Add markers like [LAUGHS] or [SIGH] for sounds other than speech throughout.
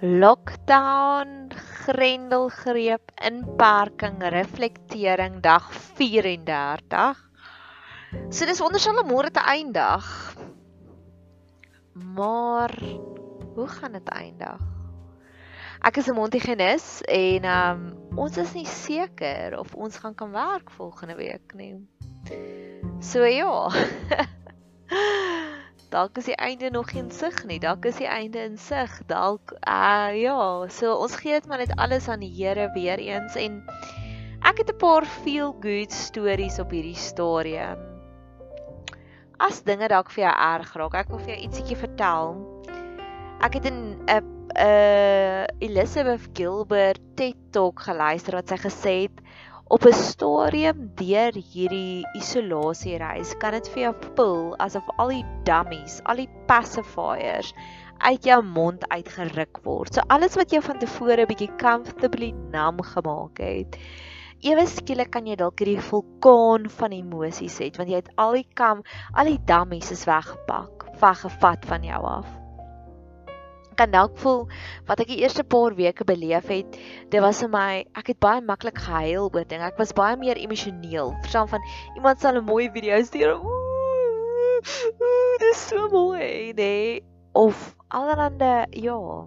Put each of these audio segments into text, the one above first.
lockdown, grendelgreep, inperking, reflektering dag 34. So dis wondersame môre te eindig. Maar hoe gaan dit eindig? Ek is 'n Montigenis en um, ons is nie seker of ons gaan kan werk volgende week nie. So ja. [LAUGHS] dalk is die einde nog geen sig nie. Dalk is die einde in sig. Dalk uh ja, so ons gee dit maar net alles aan die Here weer eens en ek het 'n paar feel good stories op hierdie stadium. As dinge dalk vir jou erg raak, ek wil vir jou ietsiekie vertel. Ek het in 'n uh, uh Elizabeth Gilbert TED Talk geluister wat sy gesê het op 'n stadium deur hierdie isolasiereis kan dit vir jou voel asof al die dummies, al die pacifiers uit jou mond uitgeruk word. So alles wat jou van tevore bietjie comfortably nam gemaak het. Ewe skielik kan jy dalk hierdie vulkaan van emosies hê want jy het al die kam, al die dummies is weggepak, weggevat van jou af kan dalk voel wat ek die eerste paar weke beleef het, dit was vir my ek het baie maklik gehuil oor dinge. Ek was baie meer emosioneel. Verstaan van iemand sal 'n mooi video stuur. Dit is so mooi, nee. Of allerhande ja.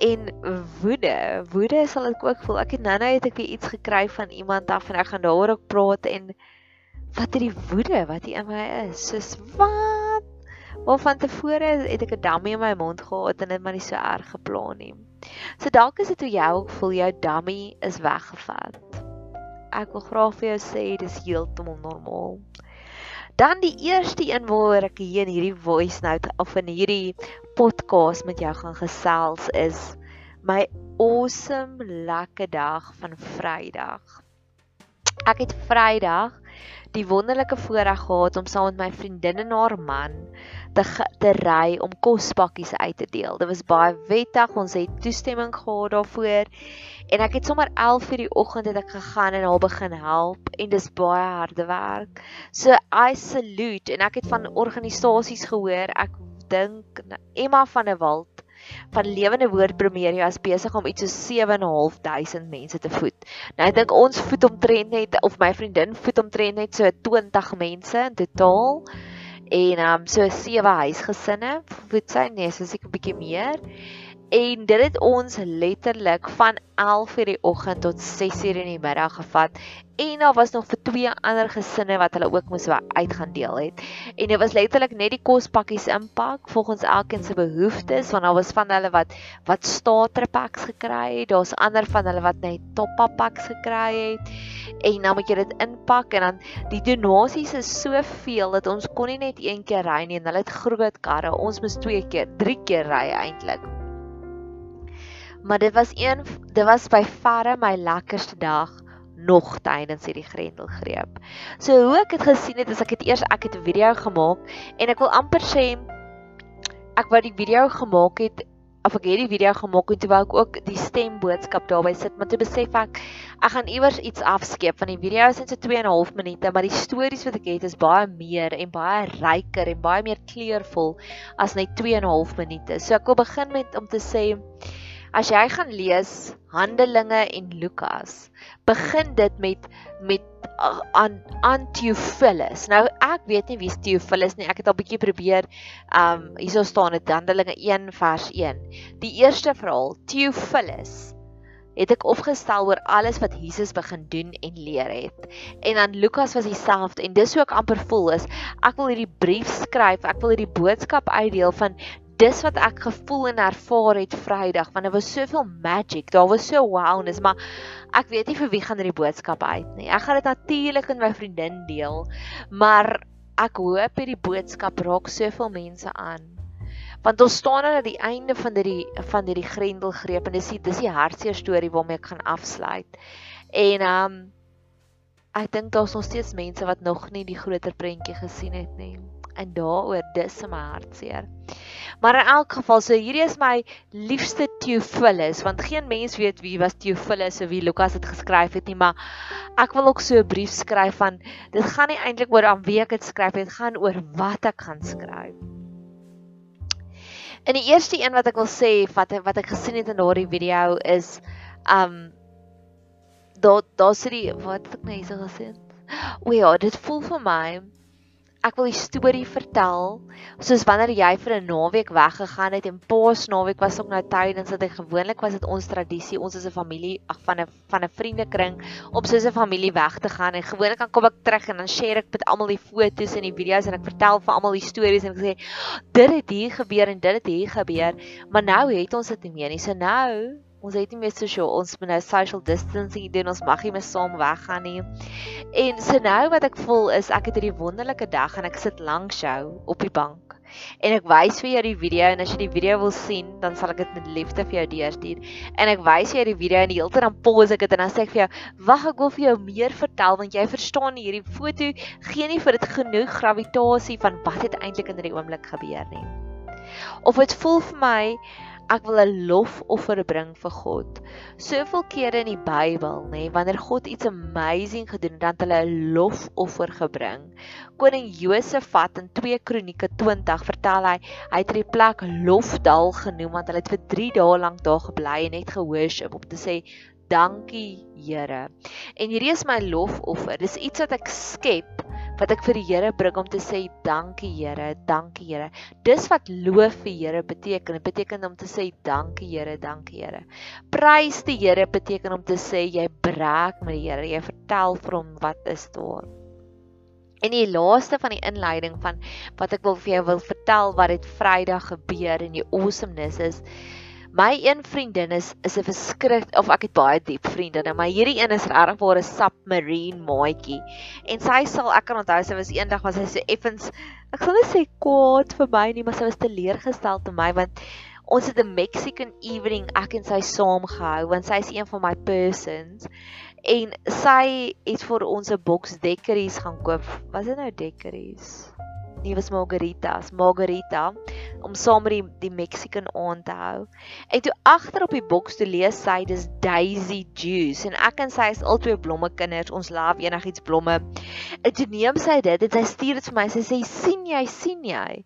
En woede, woede sal ek ook voel. Ek het nou-nou het ek weer iets gekry van iemand af en ek gaan daaroor ook praat en wat het die woede wat hier in my is. Soos wat Maar van tevore het ek 'n dummy in my mond gehad en dit maar nie so erg geplan nie. So dalk is dit hoe jy ook voel jou dummy is weggevat. Ek wil graag vir jou sê dis heeltemal normaal. Dan die eerste een waaroor ek hier in hierdie voice note of in hierdie podcast met jou gaan gesels is my awesome lekker dag van Vrydag. Ek het Vrydag die wonderlike voorreg gehad om saam met my vriendin en haar man te te ry om kospakkies uit te deel. Dit was baie wettig. Ons het toestemming gehad daarvoor. En ek het sommer 11:00 die oggend het ek gegaan en haar begin help en dis baie harde werk. So I salute en ek het van organisasies gehoor. Ek dink Emma van der Walt van Lewende Woord Premier is besig om iets so 7.500 mense te voed. Nou ek dink ons voed omtrent net of my vriendin voed omtrent net so 20 mense in totaal. En um so sewe huisgesinne voed sy. Nee so seker 'n bietjie meer en dit het ons letterlik van 11:00 die oggend tot 6:00 in die middag gevat. En daar was nog vir twee ander gesinne wat hulle ook moes uit gaan deel het. En dit was letterlik net die kospakkies inpak volgens elkeen se behoeftes want daar was van hulle wat wat starter packs gekry het daar's ander van hulle wat net top up packs gekry het. En dan moet jy dit inpak en dan die donasies is soveel dat ons kon nie net een keer ry nie en hulle het groot karre. Ons moes twee keer drie keer ry eintlik maar dit was een dit was by verre my lekkerste dag nog tydens hierdie grendelgreep. So hoe ek dit gesien het, is ek het eers ek het 'n video gemaak en ek wil amper sê ek wou die video gemaak het of ek het die video gemaak en toe wou ek ook die stemboodskap daarby sit, maar toe besef ek ek gaan iewers iets afskeep van die video is net so 2 en 'n half minute, maar die stories wat ek het is baie meer en baie ryker en baie meer kleurvol as net 2 en 'n half minute. So ek wil begin met om te sê As jy gaan lees Handelinge en Lukas, begin dit met met aan Antiophilus. Nou ek weet nie wie Theophilus nie. Ek het al bietjie probeer um hierso staan dit Handelinge 1 vers 1. Die eerste verhaal, Theophilus het ek opgestel oor alles wat Jesus begin doen en leer het. En dan Lukas was dieselfde en dis hoe ek amper voel is ek wil hierdie brief skryf, ek wil hierdie boodskap uitdeel van dis wat ek gevoel en ervaar het Vrydag want dit was soveel magic. Daar was so wildness, maar ek weet nie vir wie gaan hierdie boodskap uit nie. Ek gaan dit natuurlik met my vriendin deel, maar ek hoop hierdie boodskap raak soveel mense aan. Want ons staan aan die einde van hierdie van hierdie grendelgreep en dis die dis die hartseer storie waarmee ek gaan afsluit. En um ek dink daar's nog steeds mense wat nog nie die groter prentjie gesien het nie en daaroor dis my hartseer. Maar in elk geval, so hierdie is my liefste Theophilus, want geen mens weet wie was Theophilus of wie Lukas het geskryf het nie, maar ek wil ook so 'n brief skryf van dit gaan nie eintlik oor aan wie ek dit skryf nie, dit gaan oor wat ek gaan skryf. In die eerste een wat ek wil sê wat wat ek gesien het in daardie video is um daar daar sit die wat het ek nou hierso gesien? O ja, dit voel vir my ek wil die storie vertel soos wanneer jy vir 'n naweek weggegaan het en Paas naweek was ook nou tyd en sit hy gewoonlik was dit ons tradisie ons is 'n familie ag van 'n van 'n vriendekring om soos 'n familie weg te gaan en gewoonlik dan kom ek terug en dan share ek met almal die foto's en die video's en ek vertel vir almal die stories en ek sê dit het hier gebeur en dit het hier gebeur maar nou het ons dit nie meer nie. So nou Ons het nie meer sosiaal, ons moet nou social distancing doen. Ons mag nie meer saam weggaan nie. En so nou wat ek voel is ek het hierdie wonderlike dag en ek sit langs jou op die bank. En ek wys vir jou die video en as jy die video wil sien, dan sal ek dit met liefde vir jou deurstuur. En ek wys jou die video en die hele tyd dan pause ek dit en dan sê ek vir jou, "Wag, ek wil vir jou meer vertel want jy verstaan nie hierdie foto gee nie vir dit genoeg gravitasie van wat het eintlik in hierdie oomblik gebeur nie." Of dit voel vir my ek wil 'n lofoffer bring vir God. Soveel kere in die Bybel, nê, nee, wanneer God iets amazing gedoen het, dan het hulle 'n lofoffer gebring. Koning Josafat in 2 Kronieke 20 vertel hy, hy het die plek Lofdal genoem want hulle het vir 3 dae lank daar gebly en net gehoorship om te sê dankie Here. En hierdie is my lofoffer. Dis iets wat ek skep wat ek vir die Here bring om te sê dankie Here, dankie Here. Dis wat loof vir Here beteken. Dit beteken om te sê dankie Here, dankie Here. Prys die Here beteken om te sê jy breek met die Here. Jy vertel vir hom wat is daar. En die laaste van die inleiding van wat ek wil vir jou wil vertel wat dit Vrydag gebeur en die awesomeness is My een vriendin is is 'n verskrik of ek het baie diep vriendinne, maar hierdie een is regtig waar 'n submarine maatjie. En sy sal ek kan onthou sy was eendag was sy so effens ek sal net sê kwaad vir my nie, maar sy was teleurgestel te my want ons het 'n Mexican evening ek en sy saam gehou want sy is een van my persons en sy het vir ons 'n boks dekkeries gaan koop. Was dit nou dekkeries? Nie was margaritas, margarita om saam met die die Mexican aand te hou. En toe agter op die boks te lees sy dis Daisy Juice en ek en sy is albei blomme kinders. Ons love enigiets blomme. En toe neem sy dit en sy stuur dit vir my. Sy sê sien jy, sien jy?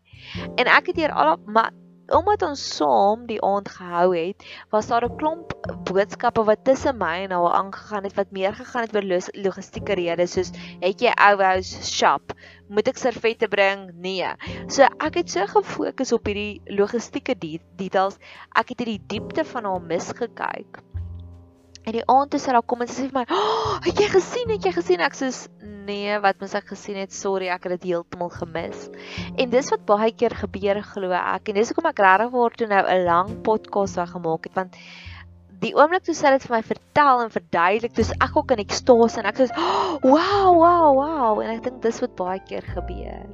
En ek het hier al maar omdat ons saam die aand gehou het, was daar 'n klomp boodskappe wat tussen my en haar aangegaan het wat meer gegaan het oor logistieke redes soos het jy ou house shop, moet ek servette bring? Nee. So ek het so gefokus op hierdie logistieke details. Ek het hierdie diepte van haar misgekyk. En die aand toe sy daar kom en sy sê vir my, oh, "Het jy gesien? Het jy gesien?" Ek sê, "Nee, wat mens ek gesien het, sorry, ek het dit heeltemal gemis." En dis wat baie keer gebeur, glo ek. En dis hoekom ek regtig word toe nou 'n lang podcast wou gemaak het want die oomblik toe sy dit vir my vertel en verduidelik, dis ek ook in ekstase en ek sê, oh, "Wow, wow, wow." En ek dink dis wat baie keer gebeur.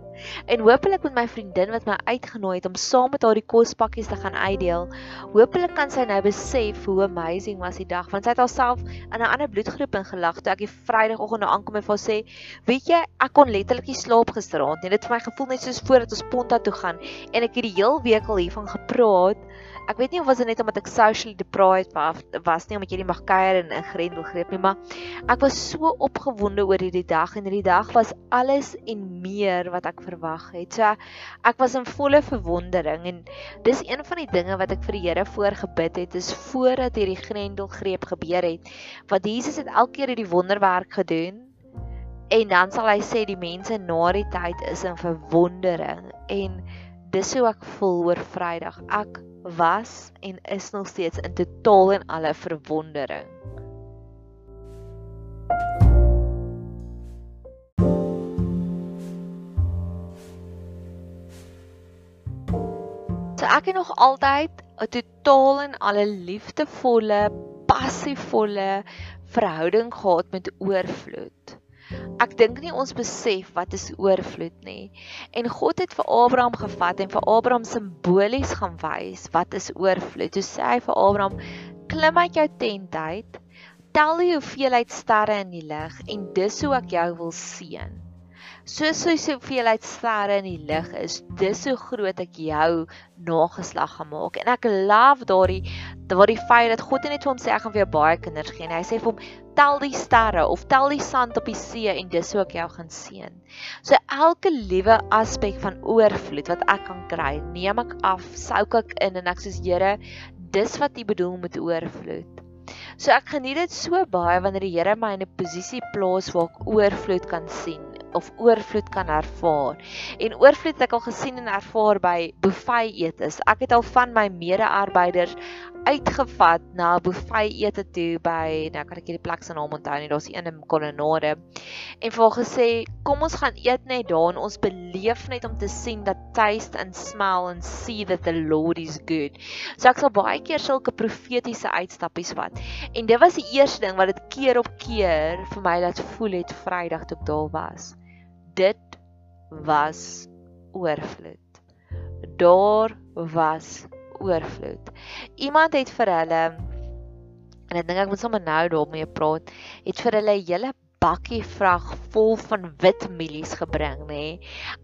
En hopelik met my vriendin wat my uitgenooi het om saam met haar die kospakkies te gaan uitdeel, hopelik kan sy nou besef hoe amazing was die dag want sy het haarself in 'n ander bloedgroep ingelag toe ek die Vrydagoggend nou aankom en vir haar sê, "Weet jy, ek kon letterlik nie slaap gisteraand nie. Dit het vir my gevoel net soos voordat ons Ponta toe gaan en ek het die heel week al hiervan gepraat." Ek weet nie of was dit net omdat ek socially deprived was, nie omdat jy nie mag kuier en in Grendel greep nie, maar ek was so opgewonde oor hierdie dag en hierdie dag was alles en meer wat ek verwag het. So ek was in volle verwondering en dis een van die dinge wat ek vir die Here voorgebid het is voordat hierdie Grendel greep gebeur het, wat Jesus het elke keer hierdie wonderwerk gedoen. En dan sal hy sê die mense na die tyd is in verwondering en dis hoe ek voel oor Vrydag. Ek was en is nog steeds in totaal en alle verwondering. So ek het nog altyd 'n totaal en alle liefdevolle, passievolle verhouding gehad met oorvloed. Ek dink nie ons besef wat is oorvloed nie. En God het vir Abraham gevat en vir Abraham simbolies gaan wys wat is oorvloed. Toe sê hy vir Abraham: "Klim uit jou tent uit, tel die hoeveelheid sterre in die lug en dis hoe ek jou wil seën." Soos so hoeveelheid sterre in die lug is, dis so groot ek jou nageslag gaan maak. En ek love daardie daardie feit dat God net vir hom sê ek gaan vir jou baie kinders gee. En hy sê vir hom tel die sterre of tel die sand op die see en dis hoe ek jou gaan seën. So elke liewe aspek van oorvloed wat ek kan kry, neem ek af, souk ek in en ek sê Here, dis wat U bedoel met oorvloed. So ek geniet dit so baie wanneer die Here my in 'n posisie plaas waar ek oorvloed kan sien of oorvloed kan ervaar. En oorvloed het ek al gesien en ervaar by buffet etes. Ek het al van my mede-arbeiders uitgevat na 'n buffet ete toe by nou kan ek hierdie plek se naam onthou nie, daar's een in Kolonade. En vir haar gesê, "Kom ons gaan eet net daar en ons beleef net om te sien dat taste and smell and see that the Lord is good." So ek sal baie keer sulke profetiese uitstappies vat. En dit was die eerste ding wat dit keer op keer vir my laat voel het Vrydag toe ek daar was dit was oorvloed. Daar was oorvloed. Iemand het vir hulle en ek dink ek moet sommer nou daarmee praat, het vir hulle 'n hele bakkie vrag vol van wit mielies gebring, nê?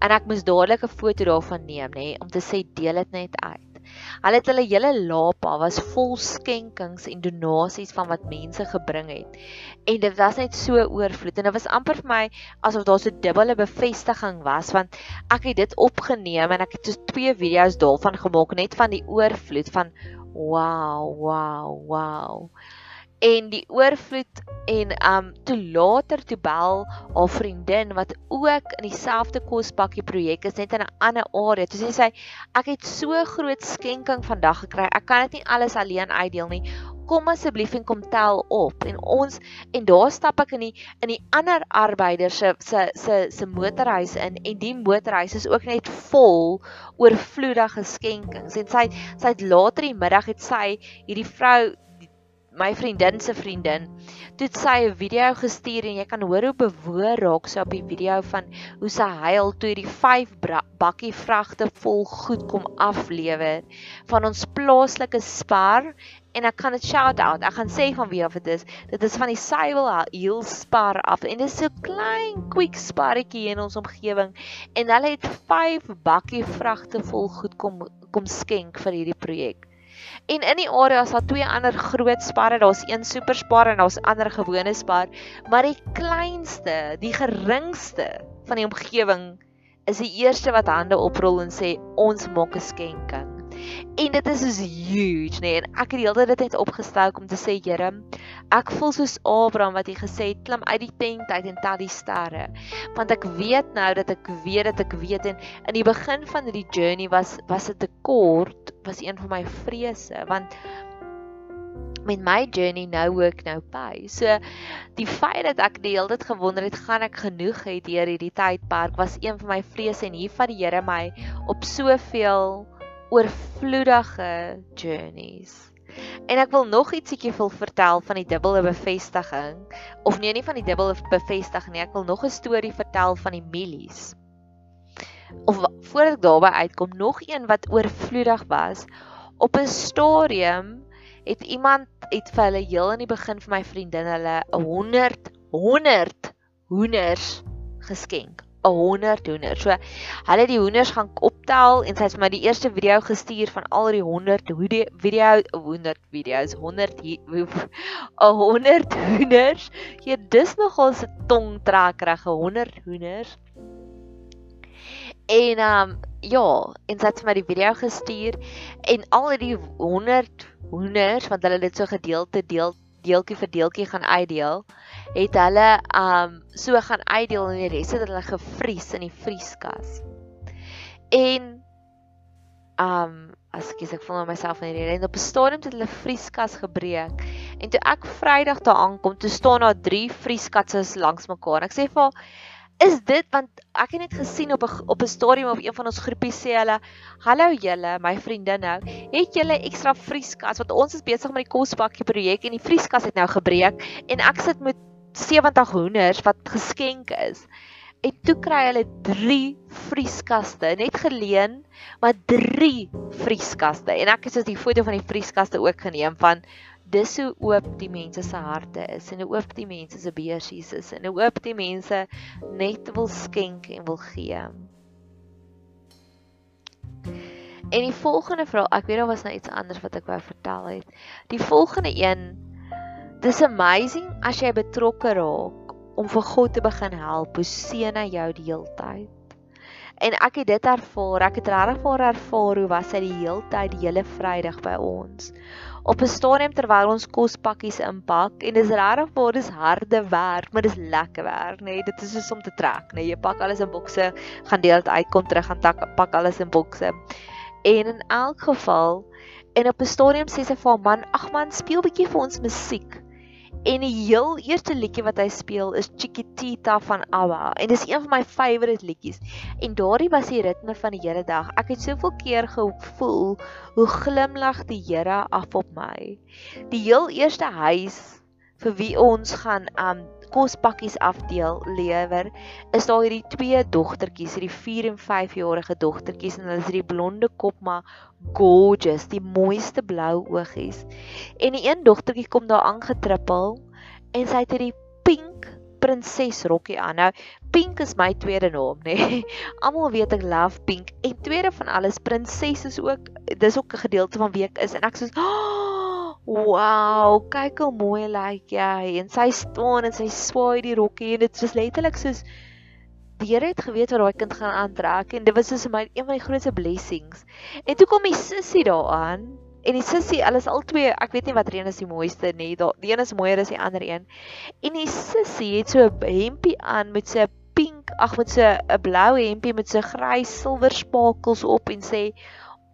En ek moes dadelik 'n foto daarvan neem, nê, om te sê deel dit net uit. Hulle het hulle hele lapa was vol skenkings en donasies van wat mense gebring het. En dit was net so oorvloed en dit was amper vir my asof daar so dubbele bevestiging was want ek het dit opgeneem en ek het so twee video's daarvan gemaak net van die oorvloed van wow, wow, wow en die oorvloed en um toe later toe bel haar vriendin wat ook in dieselfde kospakkie projek is net in 'n ander area. Toe sê sy ek het so groot skenking vandag gekry. Ek kan dit nie alles alleen uitdeel nie. Kom asseblief en kom tel op. En ons en daar stap ek in die in die ander arbeider se se se se motorhuis in en die motorhuis is ook net vol oorvloedige skenkings. En sy sy het later die middag het sy hierdie vrou my vriendin se vriendin toe sy 'n video gestuur en jy kan hoor hoe bewoor raak sy op die video van hoe sy huil toe die 5 bakkie vragte vol goed kom aflewer van ons plaaslike spar. En ek kan dit shout out ek gaan sê van wie of dit is. Dit is van die Sywil Heel spar af en dit is so klein quick sparretjie in ons omgewing en hulle het 5 bakkie vragte vol goed kom kom skenk vir hierdie projek En in die area is daar twee ander groot sparre, daar's een superspar en daar's ander gewone spar, maar die kleinste, die geringste van die omgewing is die eerste wat hande oprol en sê ons maak 'n skenking. En dit is so huge, nê? Nee? En ek het die hele tyd net opgestel om te sê, Here, ek voel soos Abraham wat hy gesê het, klim uit die tent uit en tel die sterre. Want ek weet nou dat ek weet dat ek weet en in die begin van hierdie journey was was dit 'n tekort was een van my vrese want met my journey nou ook nou by. So die feit dat ek die hele tyd gewonder het gaan ek genoeg hê deur hierdie tydperk was een van my vrese en hier vat die Here my op soveel oorvloedige journeys. En ek wil nog ietsiekie wil vertel van die dubbele bevestiging of nee nie van die dubbele bevestiging nie, ek wil nog 'n storie vertel van die mielies of voordat ek daarby uitkom nog een wat oorvloedig was op 'n stadium het iemand het vir hulle heel in die begin vir my vriendin hulle 'n 100 100 hoenders geskenk 'n 100 hoenders. So hulle het die hoenders gaan optel en sy het vir my die eerste video gestuur van al die 100 video 100 video's 100 'n 100 hoenders. Hier dis nogal 'n tongtrekkerige 100 hoenders. En um ja, en sy het vir my die video gestuur en al die 100 hoenders wat hulle dit so gedeelte deel deeltjie vir deeltjie gaan uitdeel, het hulle um so gaan uitdeel en die res het hulle gevries in die vrieskas. En um as ek sê ek voel myself in hierdie en op 'n stadium het hulle vrieskas gebreek. En toe ek Vrydag daar aankom, toe staan daar 3 vrieskasse langs mekaar. Ek sê vir haar is dit want ek het net gesien op 'n op 'n stadium op een van ons groepies sê hulle hallo julle my vriendin nou. Het julle ekstra vrieskas? Want ons is besig met die kosbakkie projek en die vrieskas het nou gebreek en ek sit met 70 hoenders wat geskenk is. En toe kry hulle 3 vrieskaste net geleen maar 3 vrieskaste. En ek het so die foto van die vrieskaste ook geneem van dis hoe oop die mense se harte is en hoe oop die mense se beursies is en hoe oop die mense net wil skenk en wil gee. En die volgende vraag, ek weet daar was nou iets anders wat ek wou vertel het. Die volgende een dis amazing as jy betrokke raak om vir God te begin help. Hoe seën hy jou die hele tyd? En ek het dit ervaar. Ek het regtig ervaar hoe was hy die hele tyd die hele Vrydag by ons op 'n stadium terwyl ons kospakkies inpak en dis regtig waar dis harde werk, maar dis lekker werk, nê. Nee, dit is soos om te trek, nê. Nee, jy pak alles in bokse, gaan deel dit uit, kom terug gaan tak, pak alles in bokse. En in elk geval en op 'n stadium sê sy vir hom man, ag man, speel bietjie vir ons musiek. En die heel eerste liedjie wat hy speel is Chiquitita van ABBA en dis een van my favourite liedjies. En daardie was die ritme van die hele dag. Ek het soveel keer gevoel hoe glimlag die Here af op my. Die heel eerste huis vir wie ons gaan um kospakkies afdeel lewer is daar hierdie twee dogtertjies, hierdie 4 en 5 jarige dogtertjies en hulle is hierdie blonde kop maar gorgeous, die mooiste blou oogies. En die een dogtertjie kom daar aangetrippel en sy het hierdie pink prinses rokkie aan. Nou pink is my tweede naam, nê. Nee. [LAUGHS] Almal weet ek love pink. En tweede van alles, prinses is ook dis ook 'n gedeelte van wie ek is en ek sê, "Oh, Wow, kyk hoe mooi lyk jy. En sy staan en sy swaai die rokkie en dit was letterlik soos die Here het geweet wat daai kind gaan aantrek en dit was soos my een van die grootste blessings. En toe kom die sussie daaraan en die sussie, hulle is al twee, ek weet nie watter een is die mooiste nie. Die een is mooier as die ander een. En die sussie het so 'n hempie aan met so 'n pink, ag met so 'n blou hempie met so grys silwer spakels op en sê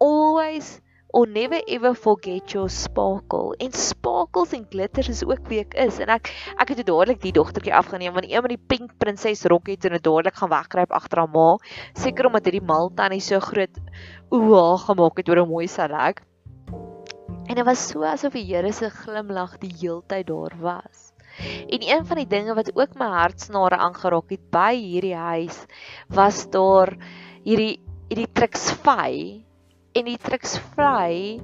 always or never ever forget your sparkle. En sparkles en glitters is ook wie ek is. En ek ek het dadelik die dogtertjie afgeneem want een van die pink prinses rok het en dit dadelik gaan wegkruip agter haar ma, seker omdat hierdie mal tannie so groot oë gemaak het oor hoe mooi sy lyk. En dit was so asof die Here se glimlag die heeltyd daar was. En een van die dinge wat ook my hartsnare aangeraak het by hierdie huis was daar hierdie hierdie triksvy en die triks vry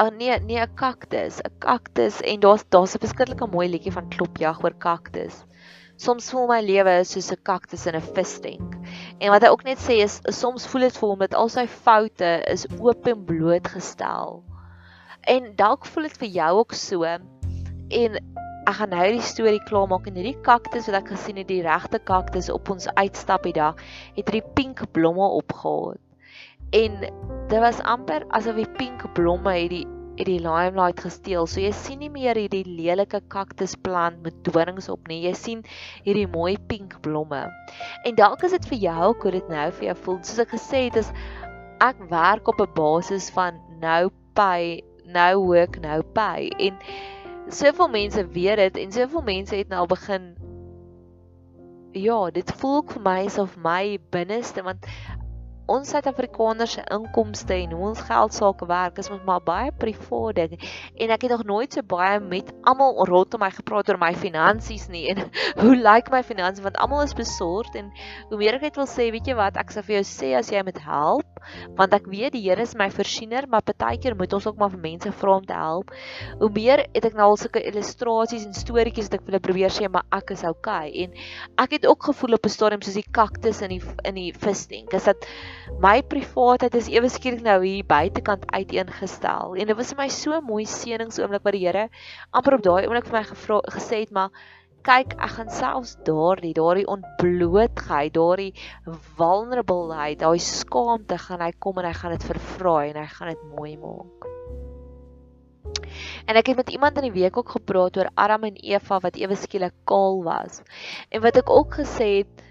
Oh nee, nee 'n kaktus, 'n kaktus en daar's daar's 'n verskriklike mooi liedjie van Klopjag oor kaktus. Soms voel my lewe soos 'n kaktus in 'n visstank. En wat hy ook net sê is soms voel dit vir hom dat al sy foute is oop en blootgestel. En dalk voel dit vir jou ook so. En ek gaan nou die storie klaarmaak en hierdie kaktus wat ek gesien het, die regte kaktus op ons uitstap die dag, het hierdie pink blomme opgehad en dit was amper asof die pink blomme het die het die limelight gesteel. So jy sien nie meer hierdie lelike kaktusplant met dorings op nie. Jy sien hierdie mooi pink blomme. En dalk is dit vir jou hoe dit nou vir jou voel. Soos ek gesê het, is ek werk op 'n basis van nou pay, nou work, nou pay. En soveel mense weet dit en soveel mense het nou begin Ja, dit voel vir my asof my binneste want ons Suid-Afrikaners se inkomste en hoe ons geld sake werk is met maar baie privaat ding en ek het nog nooit so baie met almal rondom my gepraat oor my finansies nie. En [LAUGHS] hoe lyk like my finansies want almal is besorgd en hoe meer ek net wil sê weet jy wat? Ek sê vir jou sê as jy met help want ek weet die Here is my voorsiener maar partykeer moet ons ook maar vir mense vra om te help. Hoe meer het ek nou al sulke illustrasies en storieetjies wat ek hulle probeer sê maar ek is okay. En ek het ook gevoel op 'n stadium soos die kaktus in die in die visdenk. Is dat my privaatheid is ewe skielik nou hier buitekant uiteengestel en dit was vir my so mooi seëningsoomblik wat die Here amper op daai oomblik vir my gevra gesê het maar kyk ek gaan selfs daardie daardie ontblootheid daardie vulnerableheid daai skaamte gaan hy kom en hy gaan dit vervraai en hy gaan dit mooi maak En ek het met iemand in die week ook gepraat oor Adam en Eva wat ewe skielik kaal was. En wat ek ook gesê het,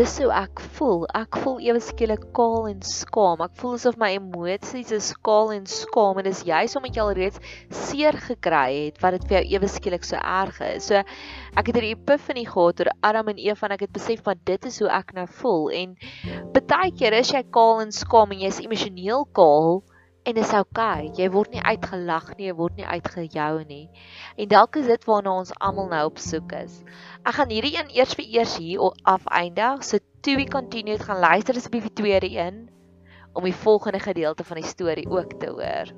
dis hoe ek voel. Ek voel ewe skielik kaal en skaam. Ek voel asof my emosies is kaal en skaam en dis juis omdat jy al reeds seer gekry het wat dit vir jou ewe skielik so erg is. So ek het hierdie epiphany gehad oor Adam en Eva en ek het besef maar dit is hoe ek nou voel en baie keer is jy kaal en skaam en jy's emosioneel kaal en dit is oukei. Okay. Jy word nie uitgelag nie, jy word nie uitgejou nie. En dalk is dit waarna ons almal nou op soek is. Ek gaan hierdie een eers vir eers hier afeindig. So to be continued gaan luister asseblief die tweede een om die volgende gedeelte van die storie ook te hoor.